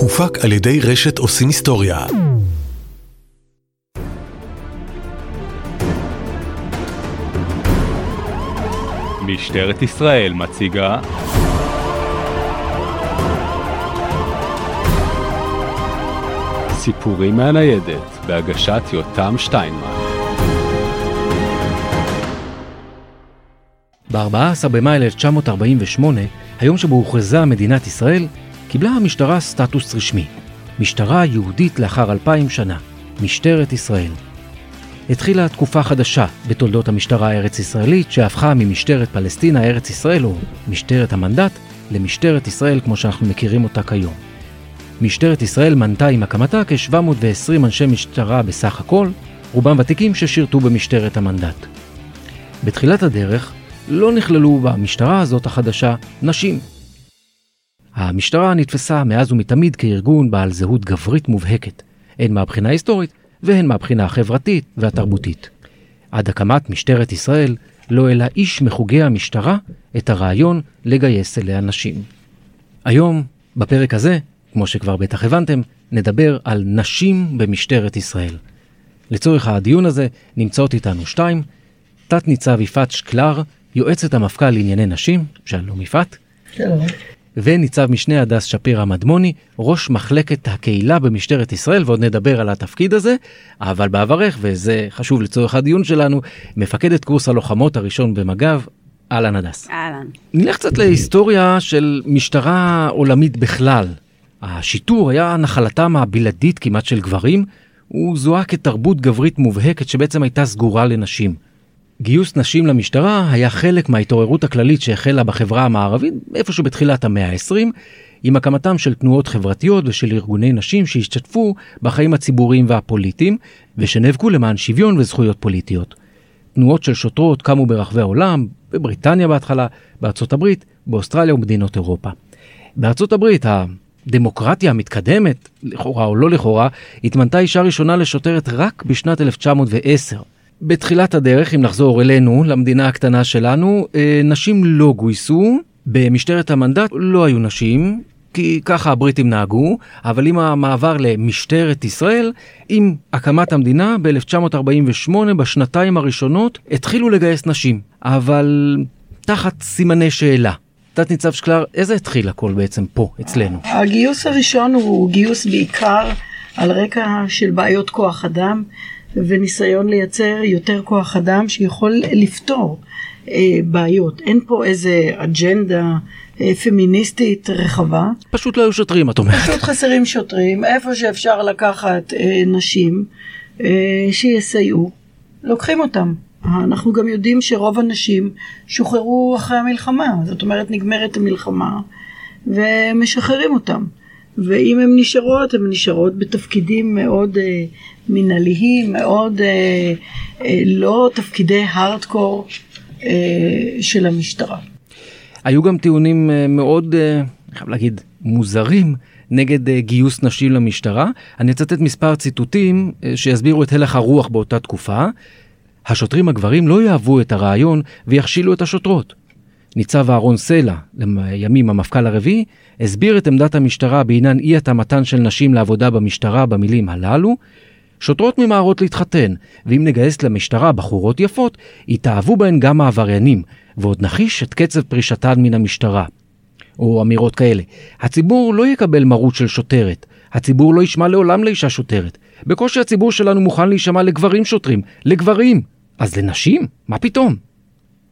הופק על ידי רשת עושים היסטוריה. משטרת ישראל מציגה סיפורים מהניידת בהגשת יותם שטיינמן ב-14 במאי 1948, היום שבו הוכרזה מדינת ישראל, קיבלה המשטרה סטטוס רשמי. משטרה יהודית לאחר אלפיים שנה, משטרת ישראל. התחילה תקופה חדשה בתולדות המשטרה הארץ-ישראלית שהפכה ממשטרת פלסטינה ארץ ישראל או משטרת המנדט למשטרת ישראל כמו שאנחנו מכירים אותה כיום. משטרת ישראל מנתה עם הקמתה כ-720 אנשי משטרה בסך הכל, רובם ותיקים ששירתו במשטרת המנדט. בתחילת הדרך לא נכללו במשטרה הזאת החדשה נשים. המשטרה נתפסה מאז ומתמיד כארגון בעל זהות גברית מובהקת, הן מהבחינה ההיסטורית והן מהבחינה החברתית והתרבותית. עד הקמת משטרת ישראל לא העלה איש מחוגי המשטרה את הרעיון לגייס אליה נשים. היום, בפרק הזה, כמו שכבר בטח הבנתם, נדבר על נשים במשטרת ישראל. לצורך הדיון הזה נמצאות איתנו שתיים, תת-ניצב יפעת שקלר, יועצת המפכ"ל לענייני נשים, שלום יפעת. שלום. וניצב משנה הדס שפירא מדמוני, ראש מחלקת הקהילה במשטרת ישראל, ועוד נדבר על התפקיד הזה, אבל בעברך, וזה חשוב לצורך הדיון שלנו, מפקדת קורס הלוחמות הראשון במג"ב, אהלן הדס. אהלן. נלך קצת להיסטוריה של משטרה עולמית בכלל. השיטור היה נחלתם הבלעדית כמעט של גברים, הוא זוהה כתרבות גברית מובהקת שבעצם הייתה סגורה לנשים. גיוס נשים למשטרה היה חלק מההתעוררות הכללית שהחלה בחברה המערבית איפשהו בתחילת המאה ה-20, עם הקמתם של תנועות חברתיות ושל ארגוני נשים שהשתתפו בחיים הציבוריים והפוליטיים, ושנאבקו למען שוויון וזכויות פוליטיות. תנועות של שוטרות קמו ברחבי העולם, בבריטניה בהתחלה, בארצות הברית, באוסטרליה ומדינות אירופה. בארצות הברית הדמוקרטיה המתקדמת, לכאורה או לא לכאורה, התמנתה אישה ראשונה לשוטרת רק בשנת 1910. בתחילת הדרך, אם נחזור אלינו, למדינה הקטנה שלנו, אה, נשים לא גויסו, במשטרת המנדט לא היו נשים, כי ככה הבריטים נהגו, אבל עם המעבר למשטרת ישראל, עם הקמת המדינה ב-1948, בשנתיים הראשונות, התחילו לגייס נשים, אבל תחת סימני שאלה. תת ניצב שקלר, איזה התחיל הכל בעצם פה, אצלנו? הגיוס הראשון הוא גיוס בעיקר על רקע של בעיות כוח אדם. וניסיון לייצר יותר כוח אדם שיכול לפתור אה, בעיות. אין פה איזה אג'נדה אה, פמיניסטית רחבה. פשוט לא היו שוטרים, את אומרת. פשוט חסרים שוטרים, איפה שאפשר לקחת אה, נשים אה, שיסייעו, לוקחים אותם. אנחנו גם יודעים שרוב הנשים שוחררו אחרי המלחמה, זאת אומרת נגמרת המלחמה ומשחררים אותם. ואם הן נשארות, הן נשארות בתפקידים מאוד אה, מנהליים, מאוד אה, אה, לא תפקידי הארדקור אה, של המשטרה. היו גם טיעונים אה, מאוד, אה, חייב להגיד, מוזרים. נגד אה, גיוס נשים למשטרה. אני אצטט מספר ציטוטים אה, שיסבירו את הלך הרוח באותה תקופה. השוטרים הגברים לא יאהבו את הרעיון ויכשילו את השוטרות. ניצב אהרון סלע, לימים המפכ"ל הרביעי, הסביר את עמדת המשטרה בעניין אי התאמתן של נשים לעבודה במשטרה במילים הללו, שוטרות ממהרות להתחתן, ואם נגייס למשטרה בחורות יפות, יתאהבו בהן גם העבריינים, ועוד נחיש את קצב פרישתן מן המשטרה. או אמירות כאלה, הציבור לא יקבל מרות של שוטרת, הציבור לא ישמע לעולם לאישה שוטרת. בקושי הציבור שלנו מוכן להישמע לגברים שוטרים, לגברים. אז לנשים? מה פתאום?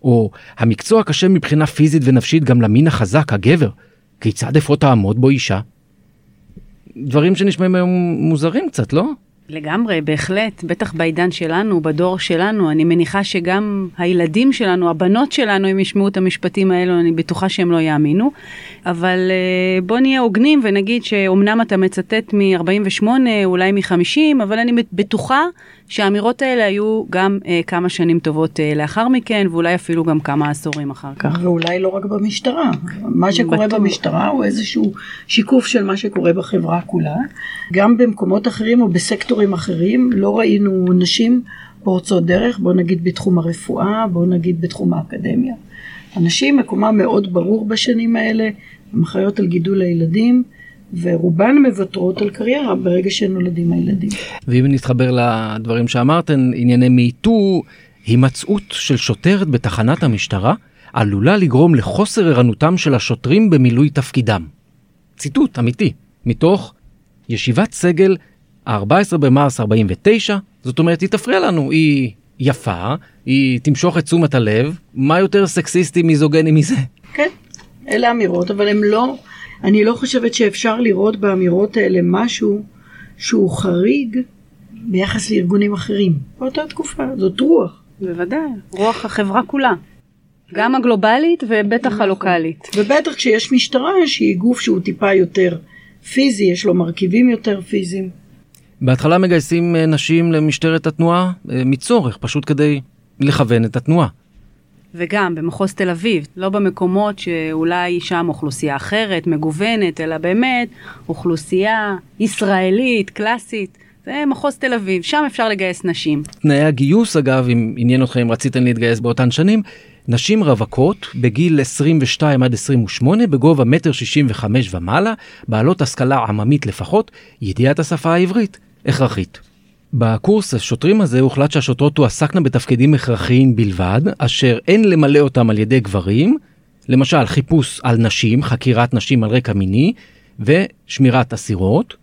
או המקצוע קשה מבחינה פיזית ונפשית גם למין החזק, הגבר. כיצד אפוא תעמוד בו אישה? דברים שנשמעים היום מוזרים קצת, לא? לגמרי, בהחלט, בטח בעידן שלנו, בדור שלנו, אני מניחה שגם הילדים שלנו, הבנות שלנו, אם ישמעו את המשפטים האלו, אני בטוחה שהם לא יאמינו. אבל אה, בוא נהיה הוגנים ונגיד שאומנם אתה מצטט מ-48, אולי מ-50, אבל אני בטוחה שהאמירות האלה היו גם אה, כמה שנים טובות אה, לאחר מכן, ואולי אפילו גם כמה עשורים אחר כך. ואולי לא רק במשטרה. מה שקורה בטוח. במשטרה הוא איזשהו שיקוף של מה שקורה בחברה כולה. גם במקומות אחרים או בסקטורים אחרים לא ראינו נשים פורצות דרך, בוא נגיד בתחום הרפואה, בוא נגיד בתחום האקדמיה. הנשים מקומה מאוד ברור בשנים האלה, הן אחראיות על גידול הילדים, ורובן מוותרות על קריירה ברגע שנולדים הילדים. ואם נתחבר לדברים שאמרתן, ענייני מיטו, הימצאות של שוטרת בתחנת המשטרה עלולה לגרום לחוסר ערנותם של השוטרים במילוי תפקידם. ציטוט אמיתי, מתוך ישיבת סגל ה-14 במרס 49, זאת אומרת היא תפריע לנו, היא יפה, היא תמשוך את תשומת הלב, מה יותר סקסיסטי מיזוגני מזה? כן, אלה אמירות, אבל הן לא, אני לא חושבת שאפשר לראות באמירות האלה משהו שהוא חריג ביחס לארגונים אחרים. באותה תקופה, זאת רוח. בוודאי, רוח החברה כולה. גם הגלובלית ובטח הלוקאלית. ובטח כשיש משטרה שהיא גוף שהוא טיפה יותר פיזי, יש לו מרכיבים יותר פיזיים. בהתחלה מגייסים אה, נשים למשטרת התנועה אה, מצורך, פשוט כדי לכוון את התנועה. וגם במחוז תל אביב, לא במקומות שאולי שם אוכלוסייה אחרת, מגוונת, אלא באמת אוכלוסייה ישראלית, קלאסית. זה מחוז תל אביב, שם אפשר לגייס נשים. תנאי הגיוס, אגב, אם עניין אתכם, אם רציתם להתגייס באותן שנים, נשים רווקות בגיל 22 עד 28 בגובה מטר 65 ומעלה, בעלות השכלה עממית לפחות, ידיעת השפה העברית הכרחית. בקורס השוטרים הזה הוחלט שהשוטרות תועסקנה בתפקידים הכרחיים בלבד, אשר אין למלא אותם על ידי גברים, למשל חיפוש על נשים, חקירת נשים על רקע מיני, ושמירת אסירות,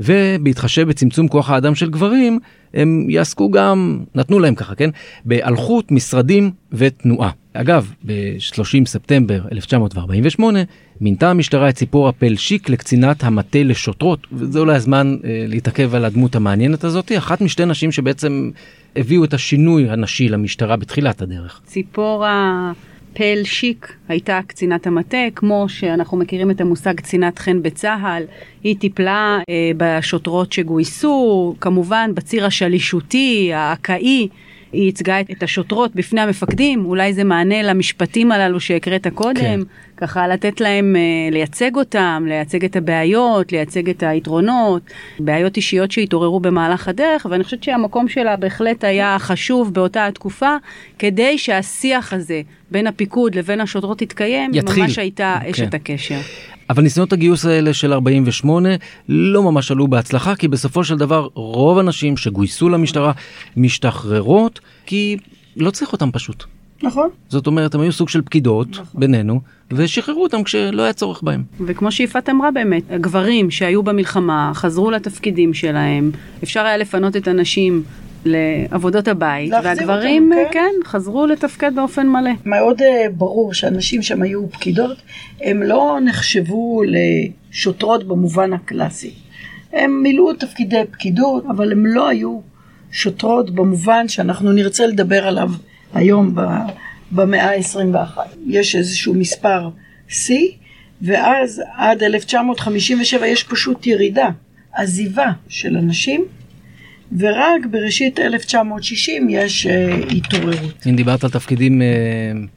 ובהתחשב בצמצום כוח האדם של גברים, הם יעסקו גם, נתנו להם ככה, כן? באלחוט, משרדים ותנועה. אגב, ב-30 ספטמבר 1948 מינתה המשטרה את ציפורה פלשיק לקצינת המטה לשוטרות, וזה אולי הזמן אה, להתעכב על הדמות המעניינת הזאת, אחת משתי נשים שבעצם הביאו את השינוי הנשי למשטרה בתחילת הדרך. ציפורה פל שיק הייתה קצינת המטה, כמו שאנחנו מכירים את המושג קצינת חן בצה"ל. היא טיפלה אה, בשוטרות שגויסו, כמובן בציר השלישותי, האקאי. היא ייצגה את השוטרות בפני המפקדים, אולי זה מענה למשפטים הללו שהקראת קודם, כן. ככה לתת להם uh, לייצג אותם, לייצג את הבעיות, לייצג את היתרונות, בעיות אישיות שהתעוררו במהלך הדרך, ואני חושבת שהמקום שלה בהחלט היה חשוב באותה התקופה, כדי שהשיח הזה בין הפיקוד לבין השוטרות יתקיים, יתחיל. ממש הייתה כן. אשת הקשר. אבל ניסיונות הגיוס האלה של 48 לא ממש עלו בהצלחה, כי בסופו של דבר רוב הנשים שגויסו למשטרה משתחררות, כי לא צריך אותם פשוט. נכון. זאת אומרת, הם היו סוג של פקידות נכון. בינינו, ושחררו אותם כשלא היה צורך בהם. וכמו שיפעת אמרה באמת, הגברים שהיו במלחמה חזרו לתפקידים שלהם, אפשר היה לפנות את הנשים לעבודות הבית, והגברים, אותם, כן. כן, חזרו לתפקד באופן מלא. מאוד אה, ברור שאנשים שם היו פקידות, הם לא נחשבו לשוטרות במובן הקלאסי. הם מילאו תפקידי פקידות, אבל הם לא היו שוטרות במובן שאנחנו נרצה לדבר עליו היום במאה ה-21. יש איזשהו מספר שיא, ואז עד 1957 יש פשוט ירידה, עזיבה של אנשים, ורק בראשית 1960 יש אה, התעוררות. אם דיברת על תפקידים אה,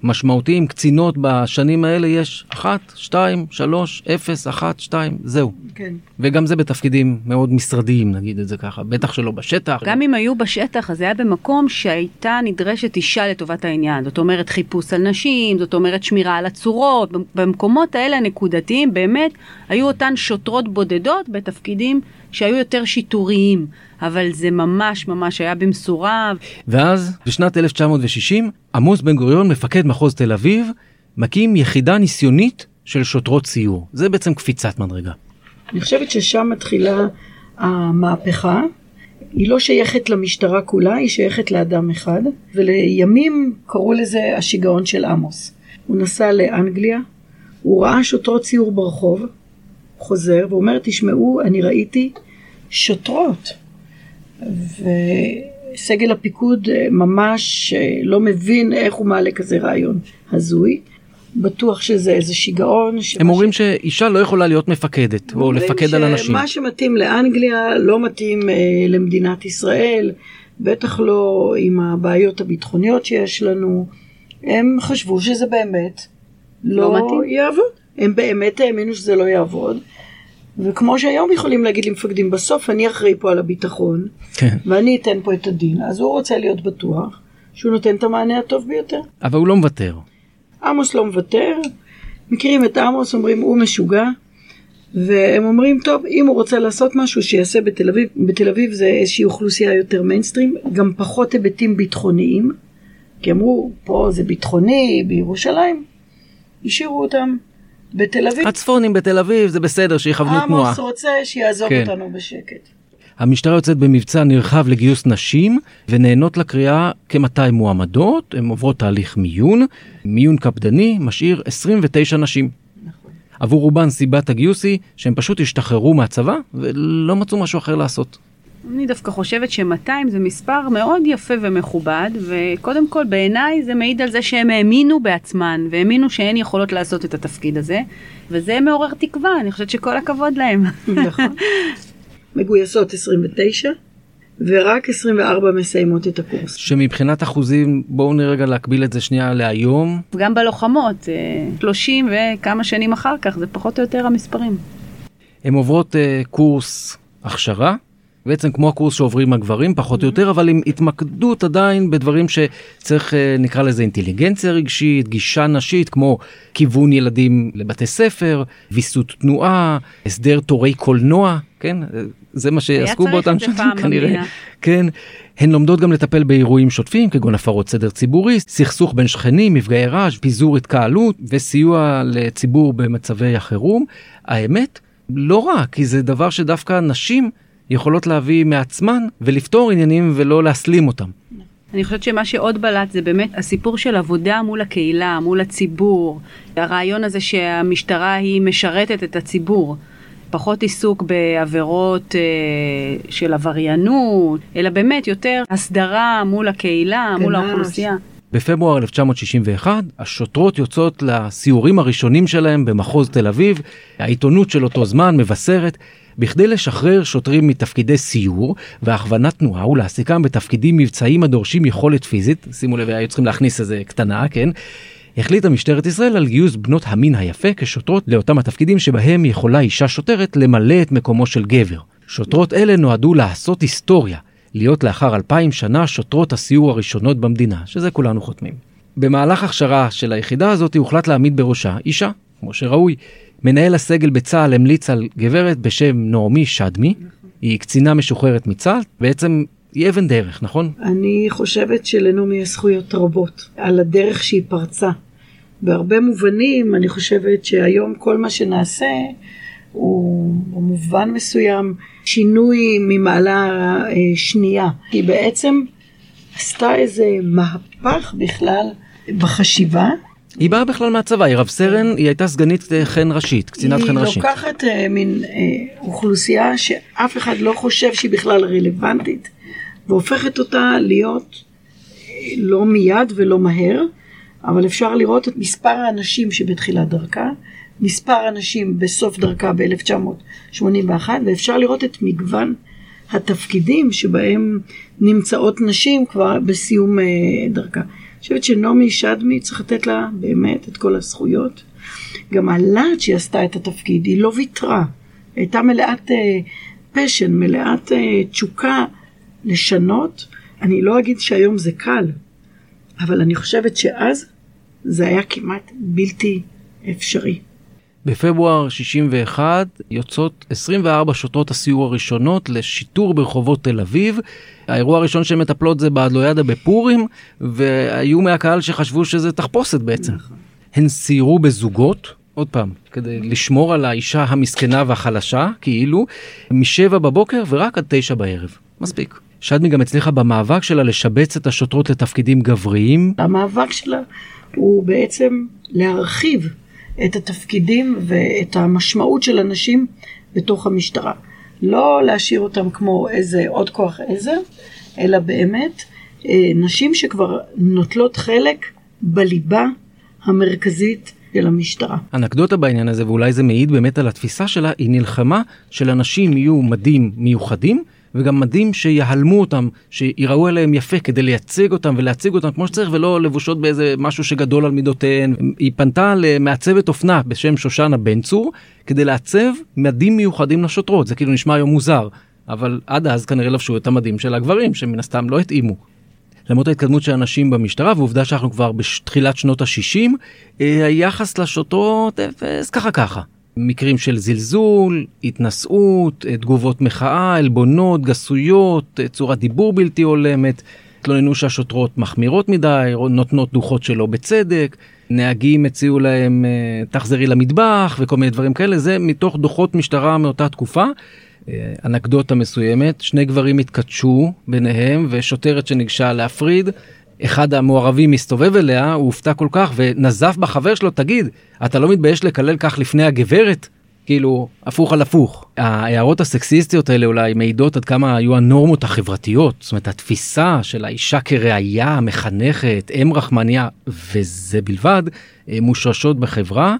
משמעותיים, קצינות בשנים האלה יש אחת, שתיים, שלוש, אפס, אחת, שתיים, זהו. כן. וגם זה בתפקידים מאוד משרדיים, נגיד את זה ככה, בטח שלא בשטח. גם אם היו בשטח, אז זה היה במקום שהייתה נדרשת אישה לטובת העניין. זאת אומרת חיפוש על נשים, זאת אומרת שמירה על הצורות. במקומות האלה הנקודתיים באמת היו אותן שוטרות בודדות בתפקידים שהיו יותר שיטוריים. אבל זה ממש ממש היה במשורה. ואז, בשנת 1960, עמוס בן גוריון, מפקד מחוז תל אביב, מקים יחידה ניסיונית של שוטרות סיור. זה בעצם קפיצת מדרגה. אני חושבת ששם מתחילה המהפכה. היא לא שייכת למשטרה כולה, היא שייכת לאדם אחד, ולימים קראו לזה השיגעון של עמוס. הוא נסע לאנגליה, הוא ראה שוטרות ציור ברחוב, חוזר ואומר, תשמעו, אני ראיתי שוטרות. וסגל הפיקוד אה, ממש אה, לא מבין איך הוא מעלה כזה רעיון הזוי. בטוח שזה איזה שיגעון. הם אומרים שאישה לא יכולה להיות מפקדת, או לפקד על אנשים. מה שמתאים לאנגליה לא מתאים אה, למדינת ישראל, בטח לא עם הבעיות הביטחוניות שיש לנו. הם חשבו שזה באמת לא, לא מתאים. יעבוד. הם באמת האמינו שזה לא יעבוד. וכמו שהיום יכולים להגיד למפקדים, בסוף אני אחראי פה על הביטחון, כן. ואני אתן פה את הדין, אז הוא רוצה להיות בטוח שהוא נותן את המענה הטוב ביותר. אבל הוא לא מוותר. עמוס לא מוותר, מכירים את עמוס, אומרים הוא משוגע, והם אומרים, טוב, אם הוא רוצה לעשות משהו, שיעשה בתל אביב. בתל אביב זה איזושהי אוכלוסייה יותר מיינסטרים, גם פחות היבטים ביטחוניים, כי אמרו, פה זה ביטחוני, בירושלים, השאירו אותם. בתל אביב, הצפונים בתל אביב זה בסדר שיכוונו תנועה. עמוס רוצה שיעזוב כן. אותנו בשקט. המשטרה יוצאת במבצע נרחב לגיוס נשים ונהנות לקריאה כ-200 מועמדות, הן עוברות תהליך מיון, מיון קפדני משאיר 29 נשים. עבור רובן סיבת הגיוס היא שהם פשוט השתחררו מהצבא ולא מצאו משהו אחר לעשות. אני דווקא חושבת ש-200 זה מספר מאוד יפה ומכובד, וקודם כל בעיניי זה מעיד על זה שהם האמינו בעצמן, והאמינו שהן יכולות לעשות את התפקיד הזה, וזה מעורר תקווה, אני חושבת שכל הכבוד להם. נכון. מגויסות 29, ורק 24 מסיימות את הקורס. שמבחינת אחוזים בואו נראה רגע להקביל את זה שנייה להיום. גם בלוחמות, אה, 30 וכמה שנים אחר כך, זה פחות או יותר המספרים. הן עוברות uh, קורס הכשרה, בעצם כמו הקורס שעוברים הגברים פחות או יותר, אבל עם התמקדות עדיין בדברים שצריך uh, נקרא לזה אינטליגנציה רגשית, גישה נשית, כמו כיוון ילדים לבתי ספר, ויסות תנועה, הסדר תורי קולנוע, כן? אה, זה מה שעסקו באותם פעם במדינה. כן. הן לומדות גם לטפל באירועים שוטפים כגון הפרות סדר ציבורי, סכסוך בין שכנים, מפגעי רעש, פיזור התקהלות וסיוע לציבור במצבי החירום. האמת, לא רע, כי זה דבר שדווקא נשים יכולות להביא מעצמן ולפתור עניינים ולא להסלים אותם. אני חושבת שמה שעוד בלט זה באמת הסיפור של עבודה מול הקהילה, מול הציבור. הרעיון הזה שהמשטרה היא משרתת את הציבור. פחות עיסוק בעבירות אה, של עבריינות, אלא באמת יותר הסדרה מול הקהילה, מול גנ"ש. האוכלוסייה. בפברואר 1961 השוטרות יוצאות לסיורים הראשונים שלהם במחוז תל אביב, העיתונות של אותו זמן מבשרת, בכדי לשחרר שוטרים מתפקידי סיור והכוונת תנועה ולהעסיקם בתפקידים מבצעיים הדורשים יכולת פיזית, שימו לב, היו צריכים להכניס איזה קטנה, כן? החליטה משטרת ישראל על גיוס בנות המין היפה כשוטרות לאותם התפקידים שבהם יכולה אישה שוטרת למלא את מקומו של גבר. שוטרות אלה נועדו לעשות היסטוריה, להיות לאחר אלפיים שנה שוטרות הסיור הראשונות במדינה, שזה כולנו חותמים. במהלך הכשרה של היחידה הזאת הוחלט להעמיד בראשה אישה, כמו שראוי. מנהל הסגל בצה"ל המליץ על גברת בשם נעמי שדמי, היא קצינה משוחררת מצה"ל, בעצם היא אבן דרך, נכון? אני חושבת שלנעמי יש זכויות רבות על הדרך שהיא פרצה. בהרבה מובנים אני חושבת שהיום כל מה שנעשה הוא במובן מסוים שינוי ממעלה אה, שנייה. היא בעצם עשתה איזה מהפך בכלל בחשיבה. היא באה בכלל מהצבא, היא רב סרן, היא הייתה סגנית אה, חן ראשית, קצינת חן היא ראשית. לוקחת אה, מין אה, אוכלוסייה שאף אחד לא חושב שהיא בכלל רלוונטית, והופכת אותה להיות אה, לא מיד ולא מהר, אבל אפשר לראות את מספר האנשים שבתחילת דרכה, מספר האנשים בסוף דרכה ב-1981, ואפשר לראות את מגוון התפקידים שבהם נמצאות נשים כבר בסיום אה, דרכה. חושבת שנעמי שדמי צריך לתת לה באמת את כל הזכויות. גם הלהט שהיא עשתה את התפקיד, היא לא ויתרה. היא הייתה מלאת אה, פשן, מלאת אה, תשוקה לשנות. אני לא אגיד שהיום זה קל, אבל אני חושבת שאז זה היה כמעט בלתי אפשרי. בפברואר 61 יוצאות 24 שוטרות הסיור הראשונות לשיטור ברחובות תל אביב. האירוע הראשון שהן מטפלות זה באדלוידה בפורים, והיו מהקהל שחשבו שזה תחפושת בעצם. הן סיירו בזוגות, עוד פעם, כדי לשמור על האישה המסכנה והחלשה, כאילו, משבע בבוקר ורק עד תשע בערב. מספיק. שדמי גם הצליחה במאבק שלה לשבץ את השוטרות לתפקידים גבריים, המאבק שלה הוא בעצם להרחיב את התפקידים ואת המשמעות של הנשים בתוך המשטרה. לא להשאיר אותם כמו איזה עוד כוח עזר, אלא באמת אה, נשים שכבר נוטלות חלק בליבה המרכזית של המשטרה. אנקדוטה בעניין הזה, ואולי זה מעיד באמת על התפיסה שלה, היא נלחמה שלנשים יהיו מדים מיוחדים, וגם מדים שיהלמו אותם, שיראו עליהם יפה כדי לייצג אותם ולהציג אותם כמו שצריך, ולא לבושות באיזה משהו שגדול על מידותיהן. היא פנתה למעצבת אופנה בשם שושנה בן צור, כדי לעצב מדים מיוחדים לשוטרות. זה כאילו נשמע היום מוזר, אבל עד אז כנראה לבשו את המדים של הגברים, שמן הסתם לא התאימו. למרות ההתקדמות של הנשים במשטרה ועובדה שאנחנו כבר בתחילת שנות ה-60, היחס לשוטרות אפס ככה ככה. מקרים של זלזול, התנשאות, תגובות מחאה, עלבונות, גסויות, צורת דיבור בלתי הולמת. התלוננו שהשוטרות מחמירות מדי, נותנות דוחות שלא בצדק, נהגים הציעו להם אה, תחזרי למטבח וכל מיני דברים כאלה, זה מתוך דוחות משטרה מאותה תקופה. אה, אנקדוטה מסוימת, שני גברים התכתשו ביניהם ושוטרת שניגשה להפריד, אחד המעורבים מסתובב אליה, הוא הופתע כל כך ונזף בחבר שלו, תגיד, אתה לא מתבייש לקלל כך לפני הגברת? כאילו, הפוך על הפוך. ההערות הסקסיסטיות האלה אולי מעידות עד כמה היו הנורמות החברתיות, זאת אומרת התפיסה של האישה כראיה, מחנכת, אם רחמניה, וזה בלבד, אה, מושרשות בחברה.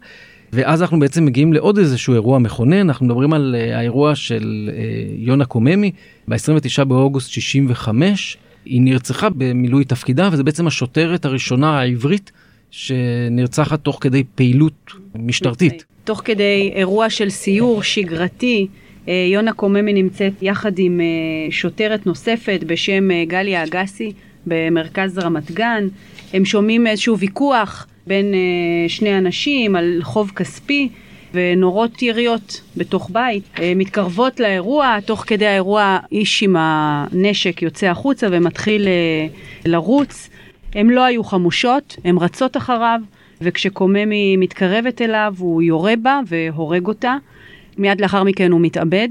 ואז אנחנו בעצם מגיעים לעוד איזשהו אירוע מכונן, אנחנו מדברים על uh, האירוע של uh, יונה קוממי ב-29 באוגוסט 65. היא נרצחה במילוי תפקידה, וזה בעצם השוטרת הראשונה העברית שנרצחת תוך כדי פעילות משטרתית. תוך כדי אירוע של סיור שגרתי, אה, יונה קוממי נמצאת יחד עם שוטרת נוספת בשם גליה אגסי במרכז רמת גן. הם שומעים איזשהו ויכוח בין אה, שני אנשים על חוב כספי ונורות יריות בתוך בית. אה, מתקרבות לאירוע, תוך כדי האירוע איש עם הנשק יוצא החוצה ומתחיל אה, לרוץ. הן לא היו חמושות, הן רצות אחריו, וכשקוממי מתקרבת אליו הוא יורה בה והורג אותה. מיד לאחר מכן הוא מתאבד.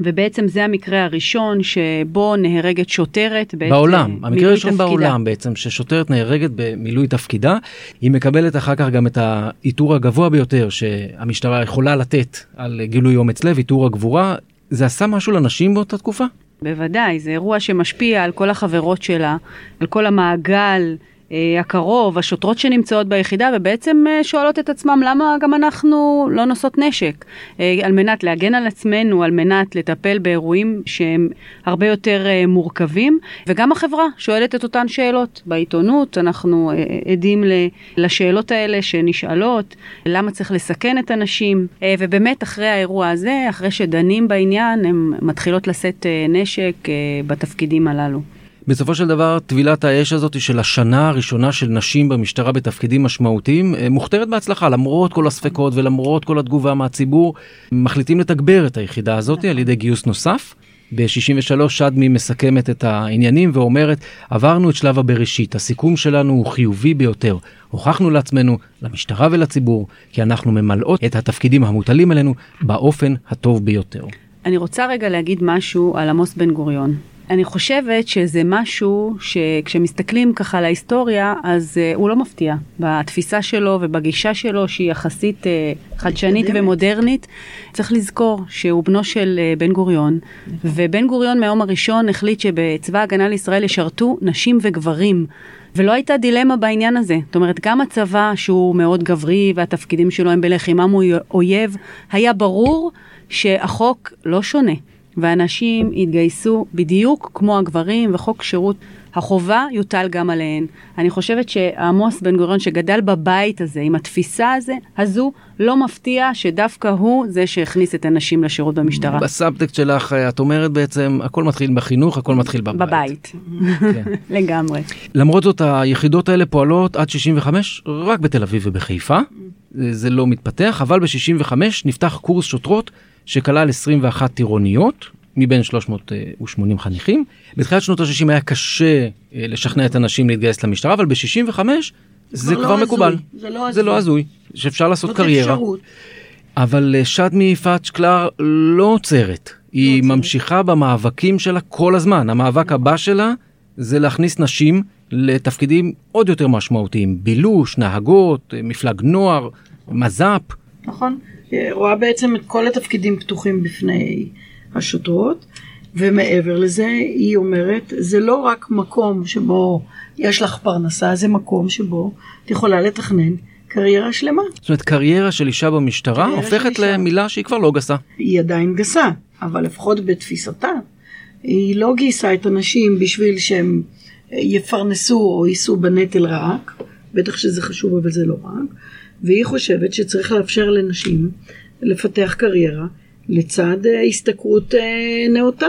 ובעצם זה המקרה הראשון שבו נהרגת שוטרת בעת בעולם, המקרה הראשון בעולם בעצם ששוטרת נהרגת במילוי תפקידה, היא מקבלת אחר כך גם את העיטור הגבוה ביותר שהמשטרה יכולה לתת על גילוי אומץ לב, עיטור הגבורה, זה עשה משהו לנשים באותה תקופה? בוודאי, זה אירוע שמשפיע על כל החברות שלה, על כל המעגל. אה, הקרוב, השוטרות שנמצאות ביחידה, ובעצם אה, שואלות את עצמם למה גם אנחנו לא נושאות נשק, אה, על מנת להגן על עצמנו, על מנת לטפל באירועים שהם הרבה יותר מורכבים, וגם החברה שואלת את אותן שאלות. בעיתונות אנחנו עדים לשאלות האלה שנשאלות, למה צריך לסכן את הנשים, ובאמת אחרי האירוע הזה, אחרי שדנים בעניין, הן מתחילות לשאת נשק בתפקידים הללו. בסופו של דבר טבילת האש הזאת של השנה הראשונה של נשים במשטרה בתפקידים משמעותיים אה, מוכתרת בהצלחה למרות כל הספקות ולמרות כל התגובה מהציבור מחליטים לתגבר את היחידה הזאת על ידי גיוס נוסף. ב-63 שדמי מסכמת את העניינים ואומרת עברנו את שלב הבראשית הסיכום שלנו הוא חיובי ביותר הוכחנו לעצמנו למשטרה ולציבור כי אנחנו ממלאות את התפקידים המוטלים עלינו באופן הטוב ביותר. אני רוצה רגע להגיד משהו על עמוס בן גוריון. אני חושבת שזה משהו שכשמסתכלים ככה על ההיסטוריה, אז uh, הוא לא מפתיע. בתפיסה שלו ובגישה שלו, שהיא יחסית uh, חדשנית ומודרנית, צריך לזכור שהוא בנו של uh, בן גוריון, ובן גוריון מהיום הראשון החליט שבצבא ההגנה לישראל ישרתו נשים וגברים. ולא הייתה דילמה בעניין הזה. זאת אומרת, גם הצבא, שהוא מאוד גברי והתפקידים שלו הם בלחימה מול אויב, היה ברור שהחוק לא שונה. ואנשים יתגייסו בדיוק כמו הגברים, וחוק שירות החובה יוטל גם עליהן. אני חושבת שעמוס בן גוריון שגדל בבית הזה, עם התפיסה הזה, הזו, לא מפתיע שדווקא הוא זה שהכניס את הנשים לשירות במשטרה. בסאבטקסט שלך את אומרת בעצם, הכל מתחיל בחינוך, הכל מתחיל בבית. בבית, כן. לגמרי. למרות זאת, היחידות האלה פועלות עד 65 רק בתל אביב ובחיפה. זה לא מתפתח, אבל ב-65 נפתח קורס שוטרות שכלל 21 טירוניות מבין 380 חניכים. בתחילת שנות ה-60 היה קשה אה, לשכנע את הנשים להתגייס למשטרה, אבל ב-65 זה כבר לא מקובל. זה לא הזוי. זה לא הזוי, שאפשר לעשות קריירה. אפשרות. אבל אה, שדמי פאץ' קלר לא עוצרת. היא לא ממשיכה במאבקים שלה כל הזמן. המאבק הבא שלה זה להכניס נשים לתפקידים עוד יותר משמעותיים. בילוש, נהגות, אה, מפלג נוער, מז"פ. נכון. רואה בעצם את כל התפקידים פתוחים בפני השוטרות, ומעבר לזה היא אומרת, זה לא רק מקום שבו יש לך פרנסה, זה מקום שבו את יכולה לתכנן קריירה שלמה. זאת אומרת, קריירה של אישה במשטרה הופכת למילה שהיא כבר לא גסה. היא עדיין גסה, אבל לפחות בתפיסתה, היא לא גייסה את הנשים בשביל שהם יפרנסו או יישאו בנטל רק, בטח שזה חשוב אבל זה לא רק, והיא חושבת שצריך לאפשר לנשים לפתח קריירה לצד אה, השתכרות אה, נאותה,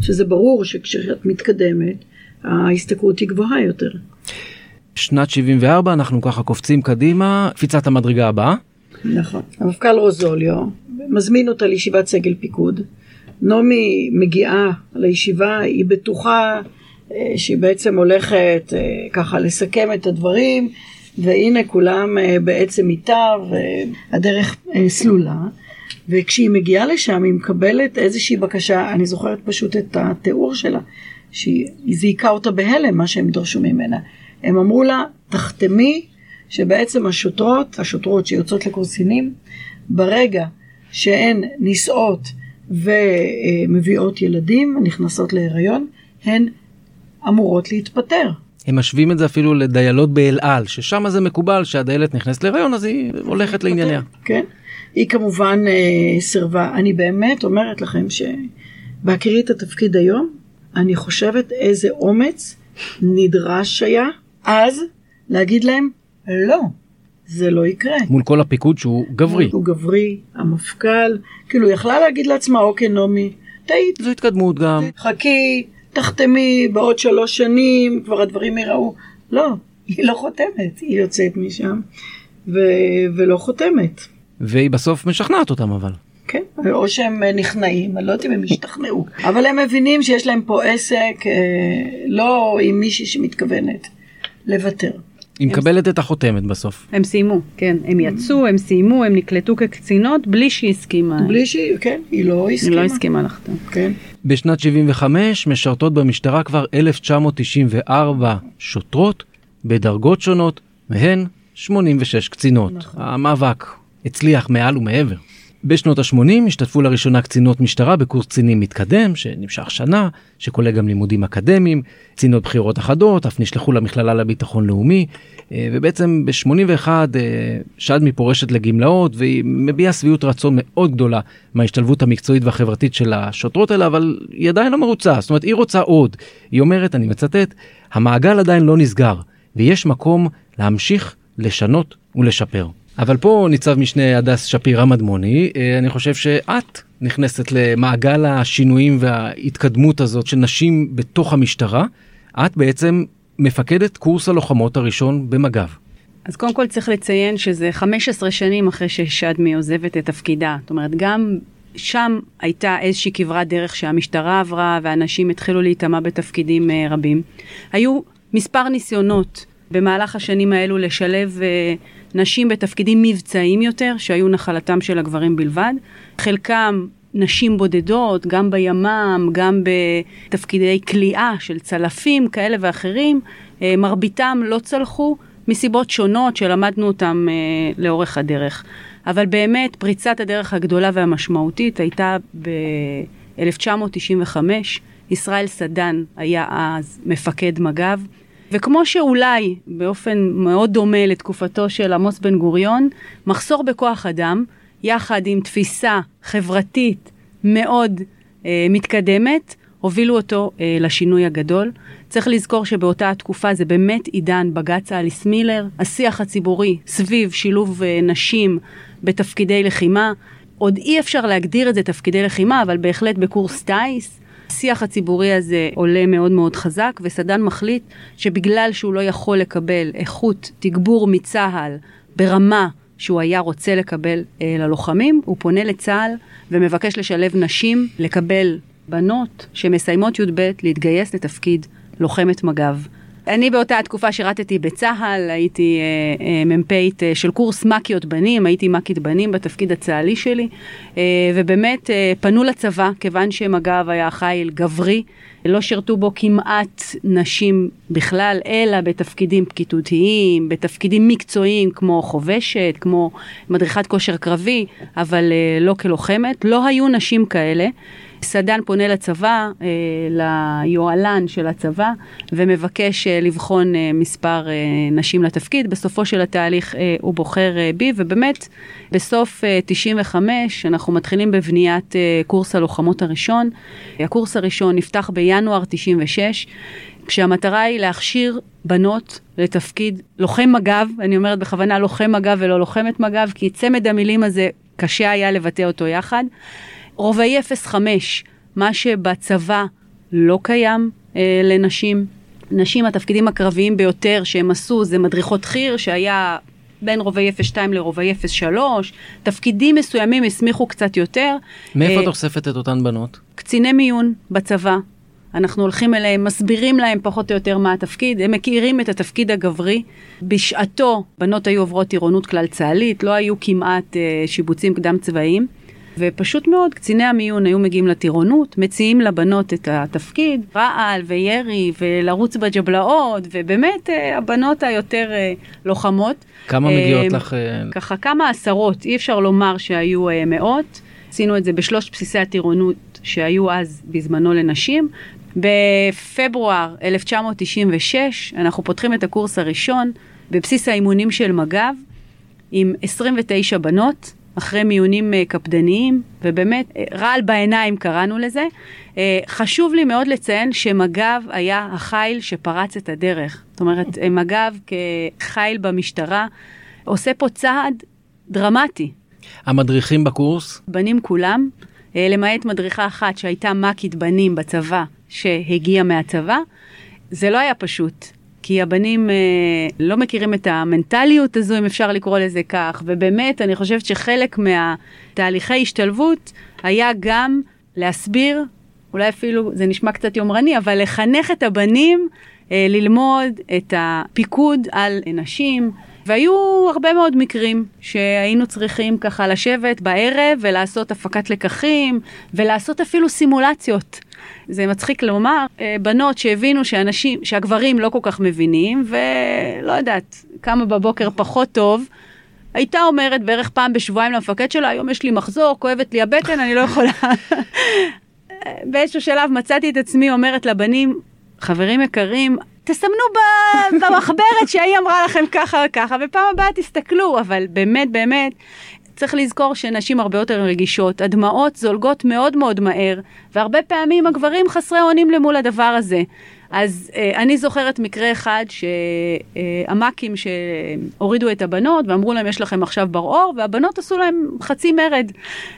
שזה ברור שכשאת מתקדמת ההשתכרות היא גבוהה יותר. שנת 74 אנחנו ככה קופצים קדימה, קפיצת המדרגה הבאה. נכון. המפכ"ל רוזוליו מזמין אותה לישיבת סגל פיקוד. נעמי מגיעה לישיבה, היא בטוחה אה, שהיא בעצם הולכת אה, ככה לסכם את הדברים, והנה כולם אה, בעצם איתה, והדרך סלולה. וכשהיא מגיעה לשם היא מקבלת איזושהי בקשה, אני זוכרת פשוט את התיאור שלה, שהיא זיעקה אותה בהלם מה שהם דרשו ממנה. הם אמרו לה, תחתמי שבעצם השוטרות, השוטרות שיוצאות לקורסינים, ברגע שהן נישאות ומביאות ילדים, נכנסות להיריון, הן אמורות להתפטר. הם משווים את זה אפילו לדיילות באל על, ששם זה מקובל שהדיילת נכנסת להיריון אז היא הולכת לענייניה. כן, היא כמובן אה, סירבה. אני באמת אומרת לכם שבהכירי את התפקיד היום, אני חושבת איזה אומץ נדרש היה אז להגיד להם לא, זה לא יקרה. מול כל הפיקוד שהוא גברי. הוא גברי, המפכ"ל, כאילו יכלה להגיד לעצמה אוקיי נעמי, טעית. זו התקדמות גם. חכי, תחתמי בעוד שלוש שנים, כבר הדברים ייראו. לא, היא לא חותמת, היא יוצאת משם ו... ולא חותמת. והיא בסוף משכנעת אותם אבל. כן, או שהם נכנעים, אני לא יודעת אם הם השתכנעו, אבל הם מבינים שיש להם פה עסק אה, לא עם מישהי שמתכוונת לוותר. היא מקבלת את החותמת בסוף. הם סיימו, כן. הם יצאו, הם סיימו, הם נקלטו כקצינות בלי שהיא הסכימה. בלי שהיא, כן, היא לא הסכימה. היא לא הסכימה לחתום. כן. בשנת 75 משרתות במשטרה כבר 1994 שוטרות בדרגות שונות, מהן 86 קצינות. נכון. המאבק הצליח מעל ומעבר. בשנות ה-80 השתתפו לראשונה קצינות משטרה בקורס קצינים מתקדם, שנמשך שנה, שכולל גם לימודים אקדמיים, קצינות בחירות אחדות, אף נשלחו למכללה לביטחון לאומי, אה, ובעצם ב-81 אה, שדמי פורשת לגמלאות, והיא מביעה שביעות רצון מאוד גדולה מההשתלבות המקצועית והחברתית של השוטרות האלה, אבל היא עדיין לא מרוצה, זאת אומרת, היא רוצה עוד. היא אומרת, אני מצטט, המעגל עדיין לא נסגר, ויש מקום להמשיך לשנות ולשפר. אבל פה ניצב משנה הדס שפירא מדמוני, אה, אני חושב שאת נכנסת למעגל השינויים וההתקדמות הזאת של נשים בתוך המשטרה. את בעצם מפקדת קורס הלוחמות הראשון במג"ב. אז קודם כל צריך לציין שזה 15 שנים אחרי ששדמי עוזבת את תפקידה. זאת אומרת, גם שם הייתה איזושהי כברת דרך שהמשטרה עברה ואנשים התחילו להיטמע בתפקידים אה, רבים. היו מספר ניסיונות במהלך השנים האלו לשלב uh, נשים בתפקידים מבצעיים יותר, שהיו נחלתם של הגברים בלבד. חלקם נשים בודדות, גם בימ"מ, גם בתפקידי כליאה של צלפים כאלה ואחרים, uh, מרביתם לא צלחו מסיבות שונות שלמדנו אותם uh, לאורך הדרך. אבל באמת פריצת הדרך הגדולה והמשמעותית הייתה ב-1995. ישראל סדן היה אז מפקד מג"ב. וכמו שאולי באופן מאוד דומה לתקופתו של עמוס בן גוריון, מחסור בכוח אדם, יחד עם תפיסה חברתית מאוד אה, מתקדמת, הובילו אותו אה, לשינוי הגדול. צריך לזכור שבאותה התקופה זה באמת עידן בג"ץ אליס מילר, השיח הציבורי סביב שילוב אה, נשים בתפקידי לחימה. עוד אי אפשר להגדיר את זה תפקידי לחימה, אבל בהחלט בקורס טיס, השיח הציבורי הזה עולה מאוד מאוד חזק, וסדן מחליט שבגלל שהוא לא יכול לקבל איכות תגבור מצה"ל ברמה שהוא היה רוצה לקבל אה, ללוחמים, הוא פונה לצה"ל ומבקש לשלב נשים, לקבל בנות שמסיימות י"ב, להתגייס לתפקיד לוחמת מג"ב. אני באותה התקופה שירתתי בצה"ל, הייתי אה, אה, מ"פית אה, של קורס מ"כיות בנים, הייתי מ"כית בנים בתפקיד הצה"לי שלי, אה, ובאמת אה, פנו לצבא, כיוון שמג"ב היה חיל גברי, לא שירתו בו כמעט נשים בכלל, אלא בתפקידים פקידותיים, בתפקידים מקצועיים כמו חובשת, כמו מדריכת כושר קרבי, אבל אה, לא כלוחמת. לא היו נשים כאלה. סדן פונה לצבא, אה, ליוהל"ן של הצבא, ומבקש אה, לבחון אה, מספר נשים לתפקיד. בסופו של התהליך הוא בוחר בי, ובאמת, בסוף 95 אנחנו מתחילים בבניית קורס הלוחמות הראשון. הקורס הראשון נפתח בינואר 96. כשהמטרה היא להכשיר בנות לתפקיד לוחם מג"ב, אני אומרת בכוונה לוחם מג"ב ולא לוחמת מג"ב, כי צמד המילים הזה קשה היה לבטא אותו יחד. רובעי 05, מה שבצבא לא קיים אה, לנשים. נשים, התפקידים הקרביים ביותר שהם עשו זה מדריכות חי"ר, שהיה בין רובעי 02 לרובעי 03, תפקידים מסוימים הסמיכו קצת יותר. מאיפה אה, את אוספת את אותן בנות? קציני מיון בצבא. אנחנו הולכים אליהם, מסבירים להם פחות או יותר מה התפקיד, הם מכירים את התפקיד הגברי. בשעתו בנות היו עוברות טירונות כלל צה"לית, לא היו כמעט אה, שיבוצים קדם צבאיים. ופשוט מאוד, קציני המיון היו מגיעים לטירונות, מציעים לבנות את התפקיד, רעל וירי ולרוץ בג'בלאות, ובאמת אה, הבנות היותר אה, לוחמות. כמה אה, מגיעות לך? ככה כמה עשרות, אי אפשר לומר שהיו מאות. עשינו את זה בשלושת בסיסי הטירונות שהיו אז בזמנו לנשים. בפברואר 1996 אנחנו פותחים את הקורס הראשון בבסיס האימונים של מג"ב עם 29 בנות, אחרי מיונים אה, קפדניים, ובאמת אה, רעל בעיניים קראנו לזה. אה, חשוב לי מאוד לציין שמג"ב היה החיל שפרץ את הדרך. זאת אומרת, מג"ב כחיל במשטרה עושה פה צעד דרמטי. המדריכים בקורס? בנים כולם, למעט מדריכה אחת שהייתה מ"כית בנים בצבא, שהגיעה מהצבא. זה לא היה פשוט, כי הבנים אה, לא מכירים את המנטליות הזו, אם אפשר לקרוא לזה כך, ובאמת, אני חושבת שחלק מהתהליכי השתלבות היה גם להסביר, אולי אפילו, זה נשמע קצת יומרני, אבל לחנך את הבנים אה, ללמוד את הפיקוד על נשים. והיו הרבה מאוד מקרים שהיינו צריכים ככה לשבת בערב ולעשות הפקת לקחים ולעשות אפילו סימולציות. זה מצחיק לומר, אה, בנות שהבינו שאנשים, שהגברים לא כל כך מבינים ולא יודעת, קמה בבוקר פחות טוב. הייתה אומרת בערך פעם בשבועיים למפקד שלה, היום יש לי מחזור, כואבת לי הבטן, אני לא יכולה. באיזשהו שלב מצאתי את עצמי אומרת לבנים, חברים יקרים, תסמנו במחברת שהיא אמרה לכם ככה וככה, ופעם הבאה תסתכלו, אבל באמת באמת, צריך לזכור שנשים הרבה יותר רגישות, הדמעות זולגות מאוד מאוד מהר, והרבה פעמים הגברים חסרי אונים למול הדבר הזה. אז אה, אני זוכרת מקרה אחד שהמ"כים שהורידו את הבנות ואמרו להם יש לכם עכשיו בר אור והבנות עשו להם חצי מרד.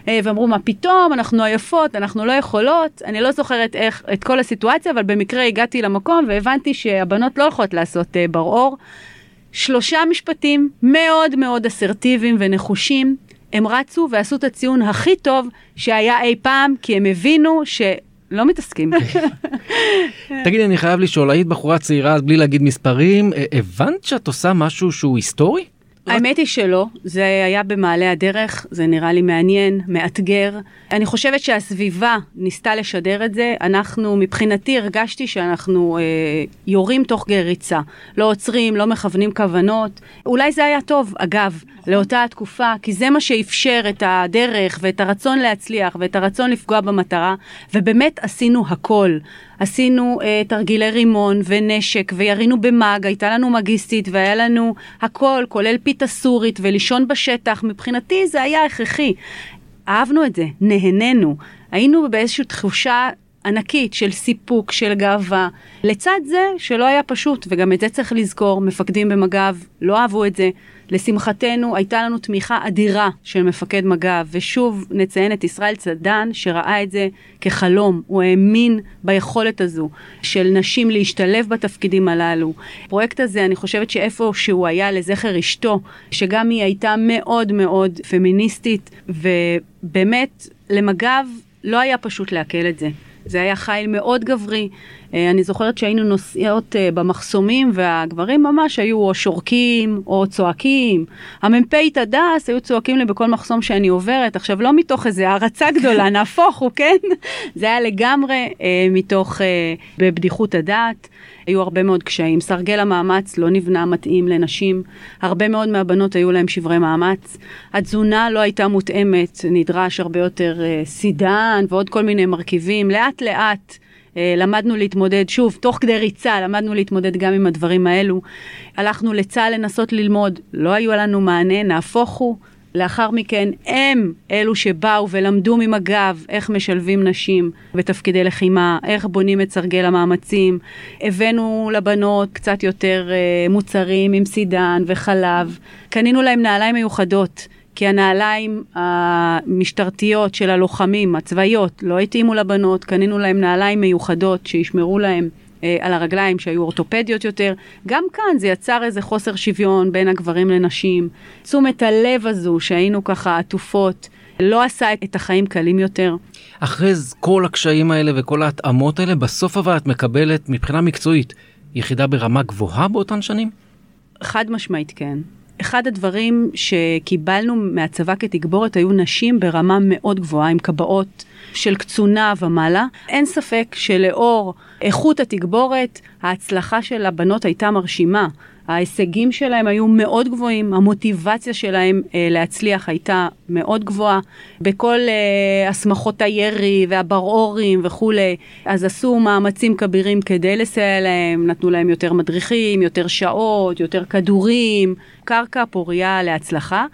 אה, ואמרו מה פתאום? אנחנו עייפות אנחנו לא יכולות. אני לא זוכרת איך את כל הסיטואציה אבל במקרה הגעתי למקום והבנתי שהבנות לא יכולות לעשות אה, בר אור. שלושה משפטים מאוד מאוד אסרטיביים ונחושים הם רצו ועשו את הציון הכי טוב שהיה אי פעם כי הם הבינו ש... לא מתעסקים. תגידי, אני חייב לשאול, היית בחורה צעירה, אז בלי להגיד מספרים, אה, הבנת שאת עושה משהו שהוא היסטורי? האמת היא שלא, זה היה במעלה הדרך, זה נראה לי מעניין, מאתגר. אני חושבת שהסביבה ניסתה לשדר את זה, אנחנו, מבחינתי הרגשתי שאנחנו אה, יורים תוך כדי ריצה. לא עוצרים, לא מכוונים כוונות. אולי זה היה טוב, אגב, לאותה התקופה, כי זה מה שאפשר את הדרך ואת הרצון להצליח ואת הרצון לפגוע במטרה, ובאמת עשינו הכל. עשינו אה, תרגילי רימון ונשק וירינו במאג, הייתה לנו מגיסטית והיה לנו הכל, כולל פיתה סורית ולישון בשטח, מבחינתי זה היה הכרחי. אהבנו את זה, נהנינו, היינו באיזושהי תחושה ענקית של סיפוק, של גאווה. לצד זה שלא היה פשוט, וגם את זה צריך לזכור, מפקדים במג"ב לא אהבו את זה. לשמחתנו הייתה לנו תמיכה אדירה של מפקד מג"ב, ושוב נציין את ישראל צדן שראה את זה כחלום, הוא האמין ביכולת הזו של נשים להשתלב בתפקידים הללו. הפרויקט הזה אני חושבת שאיפה שהוא היה לזכר אשתו, שגם היא הייתה מאוד מאוד פמיניסטית, ובאמת למג"ב לא היה פשוט לעכל את זה. זה היה חיל מאוד גברי. אה, אני זוכרת שהיינו נוסעות אה, במחסומים והגברים ממש היו או שורקים או צועקים. המ"פית הדס היו צועקים לי בכל מחסום שאני עוברת. עכשיו לא מתוך איזה הערצה גדולה, נהפוך הוא, כן? זה היה לגמרי אה, מתוך, בבדיחות הדעת. היו הרבה מאוד קשיים. סרגל המאמץ לא נבנה מתאים לנשים. הרבה מאוד מהבנות היו להם שברי מאמץ. התזונה לא הייתה מותאמת, נדרש הרבה יותר אה, סידן ועוד כל מיני מרכיבים. לאט לאט אה, למדנו להתמודד, שוב, תוך כדי ריצה, למדנו להתמודד גם עם הדברים האלו. הלכנו לצה"ל לנסות ללמוד, לא היו לנו מענה, נהפוך הוא. לאחר מכן הם אלו שבאו ולמדו ממג"ב איך משלבים נשים בתפקידי לחימה, איך בונים את סרגל המאמצים. הבאנו לבנות קצת יותר uh, מוצרים עם סידן וחלב. קנינו להם נעליים מיוחדות. כי הנעליים המשטרתיות של הלוחמים, הצבאיות, לא התאימו לבנות, קנינו להם נעליים מיוחדות שישמרו להם אה, על הרגליים שהיו אורתופדיות יותר. גם כאן זה יצר איזה חוסר שוויון בין הגברים לנשים. תשומת הלב הזו שהיינו ככה עטופות, לא עשה את החיים קלים יותר. אחרי כל הקשיים האלה וכל ההתאמות האלה, בסוף אבל את מקבלת מבחינה מקצועית יחידה ברמה גבוהה באותן שנים? חד משמעית כן. אחד הדברים שקיבלנו מהצבא כתגבורת היו נשים ברמה מאוד גבוהה, עם קבעות של קצונה ומעלה. אין ספק שלאור איכות התגבורת, ההצלחה של הבנות הייתה מרשימה. ההישגים שלהם היו מאוד גבוהים, המוטיבציה שלהם אה, להצליח הייתה מאוד גבוהה. בכל אה, הסמכות הירי והברעורים וכולי, אז עשו מאמצים כבירים כדי לסייע להם, נתנו להם יותר מדריכים, יותר שעות, יותר כדורים, קרקע פוריה להצלחה.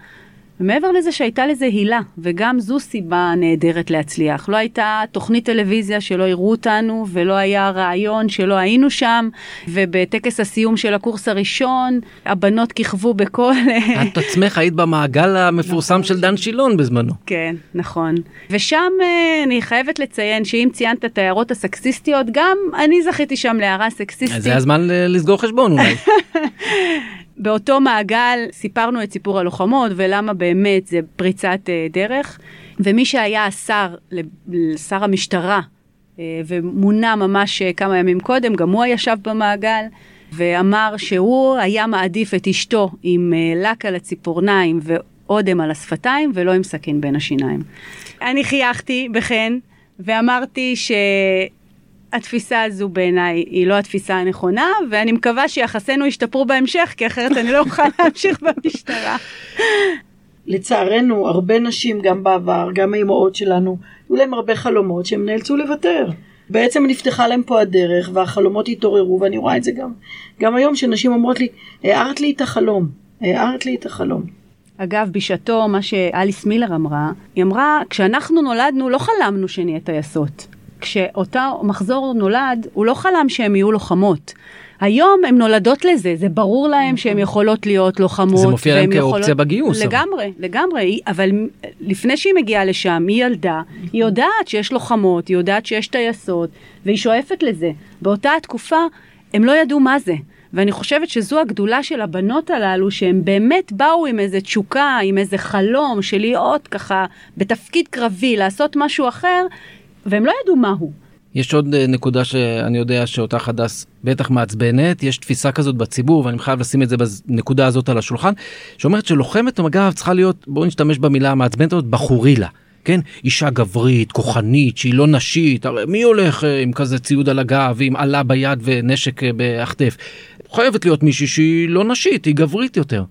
ומעבר לזה שהייתה לזה הילה, וגם זו סיבה נהדרת להצליח. לא הייתה תוכנית טלוויזיה שלא הראו אותנו, ולא היה רעיון שלא היינו שם, ובטקס הסיום של הקורס הראשון, הבנות כיכבו בכל... את עצמך היית במעגל המפורסם של דן שילון בזמנו. כן, נכון. ושם אה, אני חייבת לציין שאם ציינת את ההערות הסקסיסטיות, גם אני זכיתי שם להערה סקסיסטית. זה הזמן לסגור חשבון אולי. באותו מעגל סיפרנו את סיפור הלוחמות ולמה באמת זה פריצת אה, דרך. ומי שהיה השר, שר המשטרה, אה, ומונה ממש אה, כמה ימים קודם, גם הוא ישב במעגל. ואמר שהוא היה מעדיף את אשתו עם לק על הציפורניים ואודם על השפתיים ולא עם סכין בין השיניים. אני חייכתי בחן ואמרתי ש... התפיסה הזו בעיניי היא לא התפיסה הנכונה, ואני מקווה שיחסינו ישתפרו בהמשך, כי אחרת אני לא אוכל להמשיך במשטרה. לצערנו, הרבה נשים, גם בעבר, גם האימהות שלנו, היו להם הרבה חלומות שהם נאלצו לוותר. בעצם נפתחה להם פה הדרך, והחלומות התעוררו, ואני רואה את זה גם, גם היום, שנשים אומרות לי, הערת לי את החלום, הערת לי את החלום. אגב, בשעתו, מה שאליס מילר אמרה, היא אמרה, כשאנחנו נולדנו לא חלמנו שנהיה טייסות. כשאותו מחזור נולד, הוא לא חלם שהן יהיו לוחמות. היום הן נולדות לזה, זה ברור להן שהן נכון. יכולות להיות לוחמות. זה מופיע להן כאופציה יכולות... בגיוס. לגמרי, אבל. לגמרי, אבל לפני שהיא מגיעה לשם, היא ילדה, היא יודעת שיש לוחמות, היא יודעת שיש טייסות, והיא שואפת לזה. באותה התקופה, הם לא ידעו מה זה. ואני חושבת שזו הגדולה של הבנות הללו, שהן באמת באו עם איזה תשוקה, עם איזה חלום של להיות ככה בתפקיד קרבי, לעשות משהו אחר, והם לא ידעו מה הוא. יש עוד אה, נקודה שאני יודע שאותה הדס בטח מעצבנת, יש תפיסה כזאת בציבור ואני חייב לשים את זה בנקודה הזאת על השולחן, שאומרת שלוחמת מג"ב צריכה להיות, בואו נשתמש במילה המעצבנת הזאת, בחורילה. כן? אישה גברית, כוחנית, שהיא לא נשית, הרי מי הולך אה, עם כזה ציוד על הגב ועם עלה ביד ונשק אה, בהחטף? חייבת להיות מישהי שהיא לא נשית, היא גברית יותר.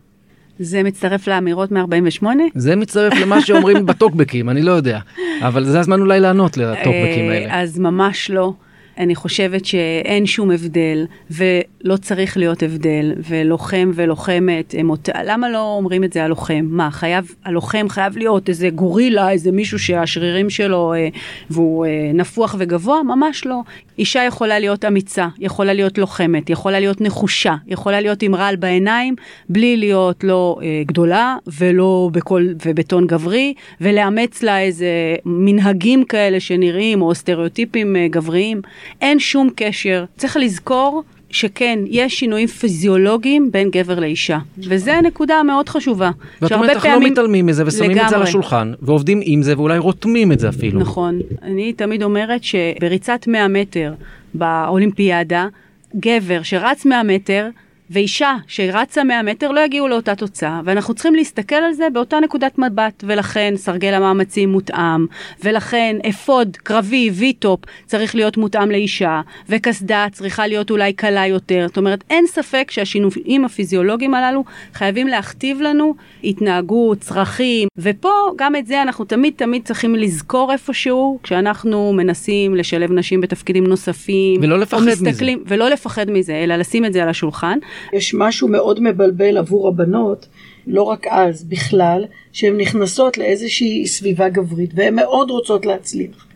זה מצטרף לאמירות מ-48? זה מצטרף למה שאומרים בטוקבקים, אני לא יודע. אבל זה הזמן אולי לענות לטוקבקים האלה. אז ממש לא. אני חושבת שאין שום הבדל, ולא צריך להיות הבדל, ולוחם ולוחמת, הם אות... למה לא אומרים את זה הלוחם? מה, חייב, הלוחם חייב להיות איזה גורילה, איזה מישהו שהשרירים שלו, אה, והוא אה, נפוח וגבוה? ממש לא. אישה יכולה להיות אמיצה, יכולה להיות לוחמת, יכולה להיות נחושה, יכולה להיות עם רעל בעיניים, בלי להיות לא אה, גדולה ולא בכל, ובטון גברי, ולאמץ לה איזה מנהגים כאלה שנראים, או סטריאוטיפים אה, גבריים. אין שום קשר. צריך לזכור שכן, יש שינויים פיזיולוגיים בין גבר לאישה, וזו נקודה מאוד חשובה. ואת אומרת, אנחנו לא פעמים... לא מתעלמים מזה ושמים לגמרי. את זה על השולחן, ועובדים עם זה ואולי רותמים את זה אפילו. נכון. אני תמיד אומרת שבריצת 100 מטר באולימפיאדה, גבר שרץ 100 מטר, ואישה שרצה 100 מטר לא יגיעו לאותה תוצאה, ואנחנו צריכים להסתכל על זה באותה נקודת מבט, ולכן סרגל המאמצים מותאם, ולכן אפוד קרבי וי-טופ צריך להיות מותאם לאישה, וקסדה צריכה להיות אולי קלה יותר, זאת אומרת אין ספק שהשינויים הפיזיולוגיים הללו חייבים להכתיב לנו התנהגות, צרכים, ופה גם את זה אנחנו תמיד תמיד צריכים לזכור איפשהו, כשאנחנו מנסים לשלב נשים בתפקידים נוספים, ולא לפחד מזה, ולא לפחד מזה, אלא לשים את זה על השולחן. יש משהו מאוד מבלבל עבור הבנות, לא רק אז, בכלל, שהן נכנסות לאיזושהי סביבה גברית, והן מאוד רוצות להצליח.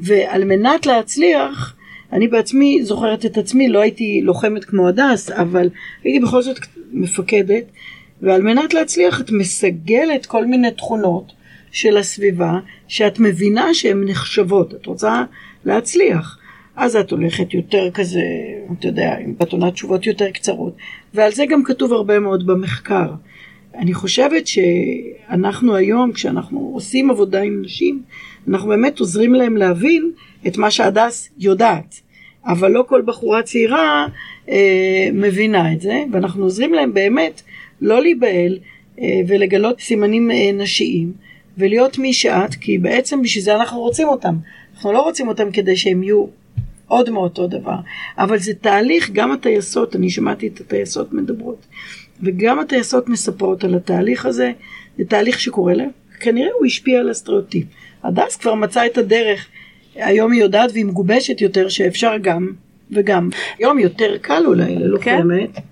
ועל מנת להצליח, אני בעצמי זוכרת את עצמי, לא הייתי לוחמת כמו הדס, אבל הייתי בכל זאת מפקדת, ועל מנת להצליח את מסגלת כל מיני תכונות של הסביבה, שאת מבינה שהן נחשבות, את רוצה להצליח. אז את הולכת יותר כזה, אתה יודע, עם עונת תשובות יותר קצרות. ועל זה גם כתוב הרבה מאוד במחקר. אני חושבת שאנחנו היום, כשאנחנו עושים עבודה עם נשים, אנחנו באמת עוזרים להם להבין את מה שהדס יודעת. אבל לא כל בחורה צעירה אה, מבינה את זה, ואנחנו עוזרים להם באמת לא להיבהל אה, ולגלות סימנים אה, נשיים, ולהיות מי שאת, כי בעצם בשביל זה אנחנו רוצים אותם. אנחנו לא רוצים אותם כדי שהם יהיו עוד מאותו דבר. אבל זה תהליך, גם הטייסות, אני שמעתי את הטייסות מדברות, וגם הטייסות מספרות על התהליך הזה, זה תהליך שקורה להם, כנראה הוא השפיע על הסטריאוטיפ. הדס כבר מצאה את הדרך, היום היא יודעת והיא מגובשת יותר שאפשר גם וגם. היום יותר קל אולי ללוחמת. כן.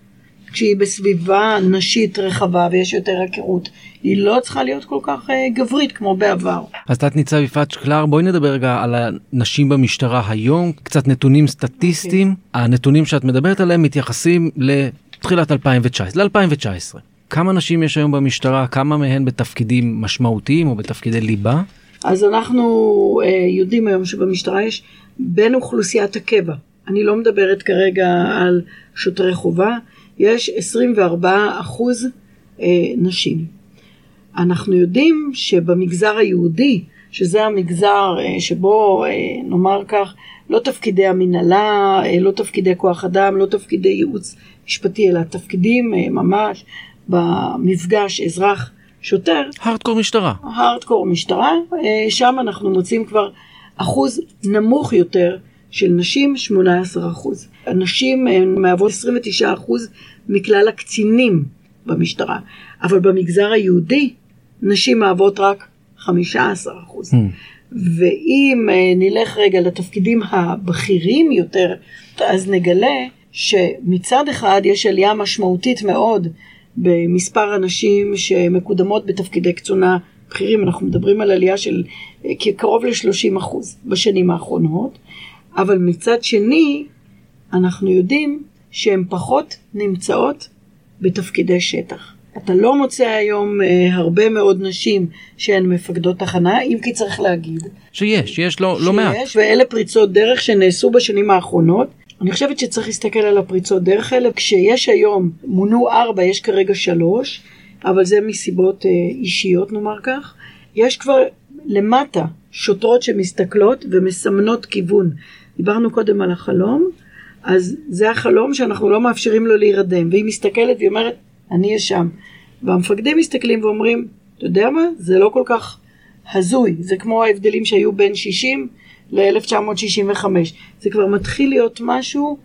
כשהיא בסביבה נשית רחבה ויש יותר היכרות, היא לא צריכה להיות כל כך אה, גברית כמו בעבר. אז תת ניצב יפעת שקלר בואי נדבר רגע על הנשים במשטרה היום, קצת נתונים סטטיסטיים. Okay. אוקיי. הנתונים שאת מדברת עליהם מתייחסים לתחילת 2019, ל-2019. כמה נשים יש היום במשטרה, כמה מהן בתפקידים משמעותיים או בתפקידי ליבה? אז אנחנו אה, יודעים היום שבמשטרה יש בין אוכלוסיית הקבע, אני לא מדברת כרגע על שוטרי חובה, יש 24 אחוז אה, נשים. אנחנו יודעים שבמגזר היהודי, שזה המגזר אה, שבו אה, נאמר כך, לא תפקידי המנהלה, לא תפקידי כוח אדם, לא תפקידי ייעוץ משפטי, אלא תפקידים ממש במפגש אזרח שוטר. הארדקור משטרה. הארדקור משטרה, שם אנחנו מוצאים כבר אחוז נמוך יותר של נשים 18 אחוז. הנשים הן מהוות 29 אחוז מכלל הקצינים במשטרה, אבל במגזר היהודי נשים מהוות רק 15 אחוז. Mm. ואם אה, נלך רגע לתפקידים הבכירים יותר, אז נגלה שמצד אחד יש עלייה משמעותית מאוד במספר הנשים שמקודמות בתפקידי קצונה בכירים, אנחנו מדברים על עלייה של אה, קרוב ל-30 אחוז בשנים האחרונות, אבל מצד שני, אנחנו יודעים שהן פחות נמצאות בתפקידי שטח. אתה לא מוצא היום אה, הרבה מאוד נשים שהן מפקדות תחנה, אם כי צריך להגיד. שיש, יש לא, לא מעט. שיש, ואלה פריצות דרך שנעשו בשנים האחרונות. אני חושבת שצריך להסתכל על הפריצות דרך האלה. כשיש היום, מונו ארבע, יש כרגע שלוש, אבל זה מסיבות אה, אישיות נאמר כך. יש כבר למטה שוטרות שמסתכלות ומסמנות כיוון. דיברנו קודם על החלום, אז זה החלום שאנחנו לא מאפשרים לו להירדם, והיא מסתכלת והיא אומרת, אני אהיה שם. והמפקדים מסתכלים ואומרים, אתה יודע מה? זה לא כל כך הזוי, זה כמו ההבדלים שהיו בין 60 ל-1965. זה כבר מתחיל להיות משהו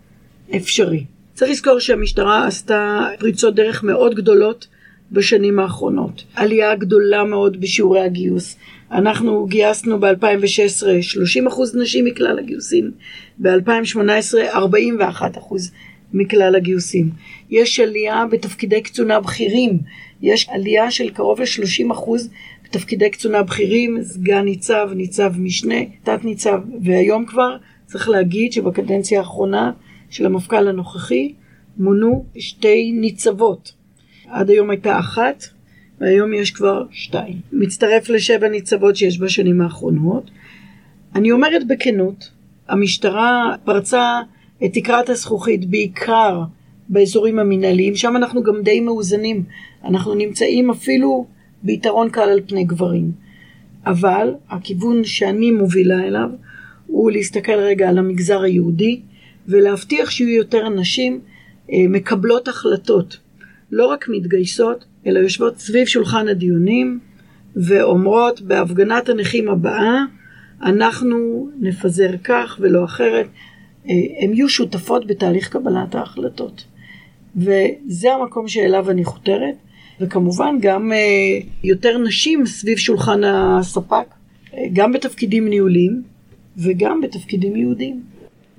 אפשרי. צריך לזכור שהמשטרה עשתה פריצות דרך מאוד גדולות בשנים האחרונות. עלייה גדולה מאוד בשיעורי הגיוס. אנחנו גייסנו ב-2016 30% נשים מכלל הגיוסים, ב-2018 41% מכלל הגיוסים. יש עלייה בתפקידי קצונה בכירים, יש עלייה של קרוב ל-30% בתפקידי קצונה בכירים, סגן ניצב, ניצב משנה, תת ניצב, והיום כבר צריך להגיד שבקדנציה האחרונה של המפכ"ל הנוכחי מונו שתי ניצבות. עד היום הייתה אחת, והיום יש כבר שתיים. מצטרף לשבע ניצבות שיש בשנים האחרונות. אני אומרת בכנות, המשטרה פרצה את תקרת הזכוכית בעיקר באזורים המנהליים, שם אנחנו גם די מאוזנים, אנחנו נמצאים אפילו ביתרון קל על פני גברים. אבל הכיוון שאני מובילה אליו הוא להסתכל רגע על המגזר היהודי ולהבטיח שיהיו יותר נשים אה, מקבלות החלטות, לא רק מתגייסות, אלא יושבות סביב שולחן הדיונים ואומרות בהפגנת הנכים הבאה אנחנו נפזר כך ולא אחרת. אה, הן יהיו שותפות בתהליך קבלת ההחלטות. וזה המקום שאליו אני חותרת, וכמובן גם אה, יותר נשים סביב שולחן הספק, אה, גם בתפקידים ניהוליים וגם בתפקידים יהודיים.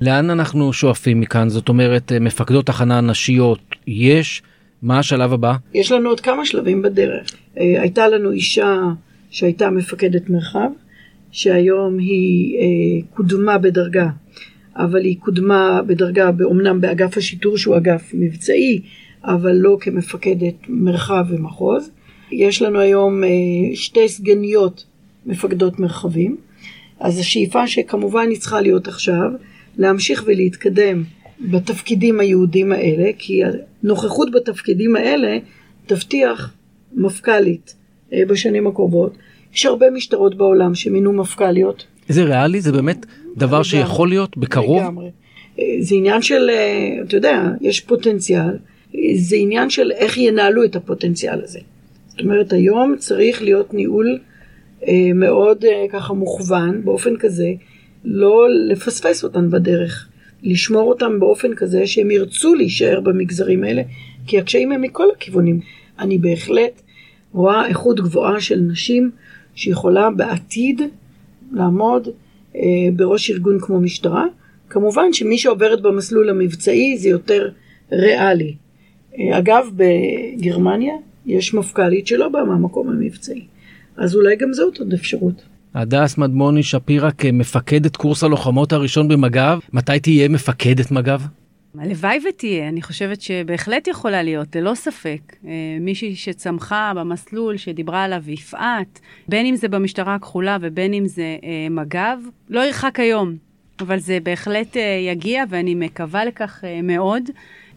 לאן אנחנו שואפים מכאן? זאת אומרת, מפקדות תחנה נשיות יש, מה השלב הבא? יש לנו עוד כמה שלבים בדרך. הייתה לנו אישה שהייתה מפקדת מרחב, שהיום היא קודמה בדרגה אבל היא קודמה בדרגה, אומנם באגף השיטור שהוא אגף מבצעי, אבל לא כמפקדת מרחב ומחוז. יש לנו היום אה, שתי סגניות מפקדות מרחבים, אז השאיפה שכמובן היא צריכה להיות עכשיו, להמשיך ולהתקדם בתפקידים היהודים האלה, כי הנוכחות בתפקידים האלה תבטיח מפכ"לית אה, בשנים הקרובות. יש הרבה משטרות בעולם שמינו מפכ"ליות. זה ריאלי? זה באמת דבר לגמרי. שיכול להיות בקרוב? לגמרי. אה, זה עניין של, אה, אתה יודע, יש פוטנציאל, זה עניין של איך ינהלו את הפוטנציאל הזה. זאת אומרת, היום צריך להיות ניהול מאוד ככה מוכוון, באופן כזה, לא לפספס אותן בדרך, לשמור אותן באופן כזה שהם ירצו להישאר במגזרים האלה, כי הקשיים הם מכל הכיוונים. אני בהחלט רואה איכות גבוהה של נשים שיכולה בעתיד לעמוד אה, בראש ארגון כמו משטרה. כמובן שמי שעוברת במסלול המבצעי זה יותר ריאלי. אה, אגב, בגרמניה יש מפכ"לית שלא באה מהמקום המבצעי, אז אולי גם זאת עוד אפשרות. הדס מדמוני שפירא כמפקדת קורס הלוחמות הראשון במג"ב, מתי תהיה מפקדת מג"ב? הלוואי ותהיה, אני חושבת שבהחלט יכולה להיות, ללא ספק. אה, מישהי שצמחה במסלול שדיברה עליו יפעת, בין אם זה במשטרה הכחולה ובין אם זה אה, מג"ב, לא ירחק היום, אבל זה בהחלט אה, יגיע ואני מקווה לכך מאוד.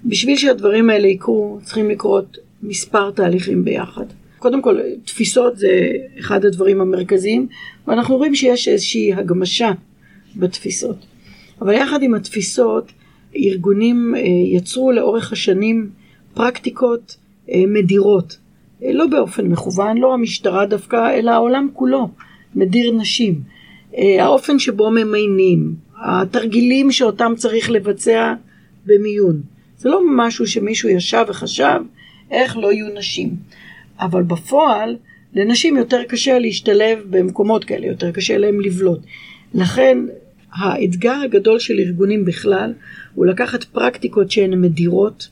בשביל שהדברים האלה יקרו, צריכים לקרות מספר תהליכים ביחד. קודם כל, תפיסות זה אחד הדברים המרכזיים, ואנחנו רואים שיש איזושהי הגמשה בתפיסות. אבל יחד עם התפיסות, ארגונים אה, יצרו לאורך השנים פרקטיקות אה, מדירות. אה, לא באופן מכוון, לא המשטרה דווקא, אלא העולם כולו מדיר נשים. האופן שבו ממיינים, התרגילים שאותם צריך לבצע במיון. זה לא משהו שמישהו ישב וחשב איך לא יהיו נשים. אבל בפועל, לנשים יותר קשה להשתלב במקומות כאלה, יותר קשה להם לבלוט. לכן, האתגר הגדול של ארגונים בכלל, הוא לקחת פרקטיקות שהן מדירות,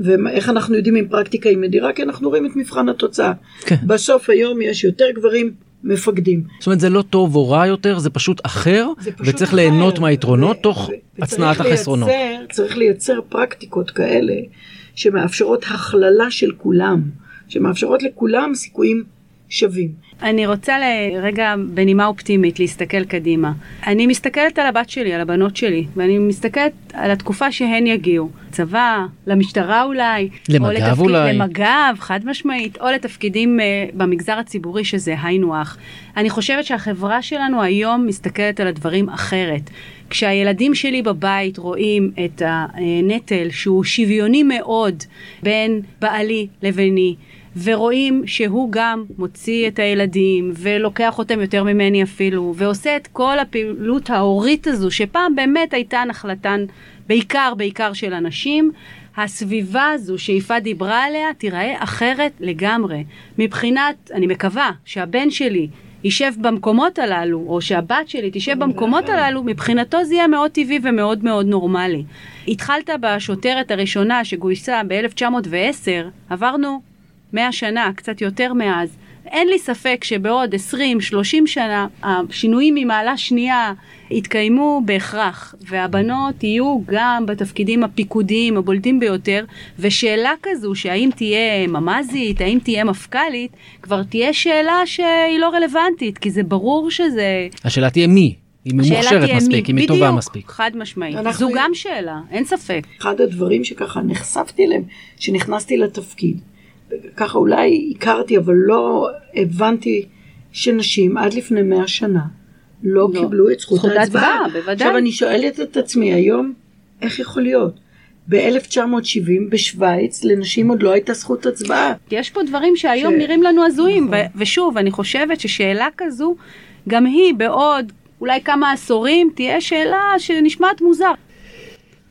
ואיך אנחנו יודעים אם פרקטיקה היא מדירה? כי אנחנו רואים את מבחן התוצאה. כן. בסוף היום יש יותר גברים מפקדים. זאת אומרת, זה לא טוב או רע יותר, זה פשוט אחר, זה פשוט וצריך אחר. ליהנות מהיתרונות ו- תוך ו- הצנעת החסרונות. לייצר, צריך לייצר פרקטיקות כאלה שמאפשרות הכללה של כולם, שמאפשרות לכולם סיכויים שווים. אני רוצה לרגע בנימה אופטימית להסתכל קדימה. אני מסתכלת על הבת שלי, על הבנות שלי, ואני מסתכלת על התקופה שהן יגיעו. צבא, למשטרה אולי, למג"ב או לתפקיד, אולי. למג"ב, חד משמעית, או לתפקידים uh, במגזר הציבורי שזה היינו הך. אני חושבת שהחברה שלנו היום מסתכלת על הדברים אחרת. כשהילדים שלי בבית רואים את הנטל שהוא שוויוני מאוד בין בעלי לביני, ורואים שהוא גם מוציא את הילדים ולוקח אותם יותר ממני אפילו ועושה את כל הפעילות ההורית הזו שפעם באמת הייתה נחלתן בעיקר בעיקר של אנשים הסביבה הזו שיפעת דיברה עליה תיראה אחרת לגמרי מבחינת אני מקווה שהבן שלי יישב במקומות הללו, או שהבת שלי תשב במקומות הללו, מבחינתו זה יהיה מאוד טבעי ומאוד מאוד נורמלי. התחלת בשוטרת הראשונה שגויסה ב-1910, עברנו 100 שנה, קצת יותר מאז. אין לי ספק שבעוד 20-30 שנה השינויים ממעלה שנייה יתקיימו בהכרח, והבנות יהיו גם בתפקידים הפיקודיים הבולטים ביותר, ושאלה כזו שהאם תהיה ממ"זית, האם תהיה מפכ"לית, כבר תהיה שאלה שהיא לא רלוונטית, כי זה ברור שזה... השאלה תהיה מי, אם היא מוכשרת מספיק, אם היא טובה בדיוק, מספיק. חד משמעית. זו גם שאלה, אין ספק. אחד הדברים שככה נחשפתי אליהם, שנכנסתי לתפקיד, ככה אולי הכרתי, אבל לא הבנתי שנשים עד לפני מאה שנה לא, לא. קיבלו את זכות, ההצבעה. עכשיו אני שואלת את עצמי היום, איך יכול להיות? ב-1970 בשוויץ לנשים עוד לא הייתה זכות הצבעה. יש פה דברים שהיום ש- נראים לנו הזויים, נכון. ו- ושוב, אני חושבת ששאלה כזו, גם היא בעוד אולי כמה עשורים, תהיה שאלה שנשמעת מוזר.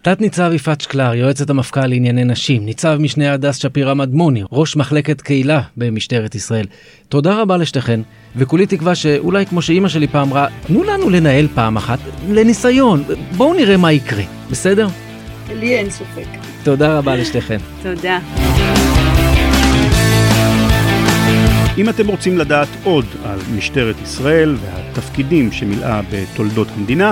תת ניצב יפעת שקלר, יועצת המפכ"ל לענייני נשים, ניצב משנה הדס שפירא מדמוני, ראש מחלקת קהילה במשטרת ישראל. תודה רבה לשתיכן, וכולי תקווה שאולי כמו שאימא שלי פעם אמרה, תנו לנו לנהל פעם אחת, לניסיון, בואו נראה מה יקרה, בסדר? לי אין ספק. תודה רבה לשתיכן. תודה. אם אתם רוצים לדעת עוד על משטרת ישראל והתפקידים שמילאה בתולדות המדינה,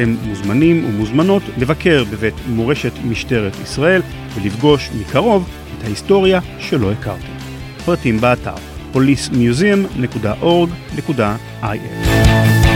אתם מוזמנים ומוזמנות לבקר בבית מורשת משטרת ישראל ולפגוש מקרוב את ההיסטוריה שלא הכרתם. פרטים באתר policemuseum.org.il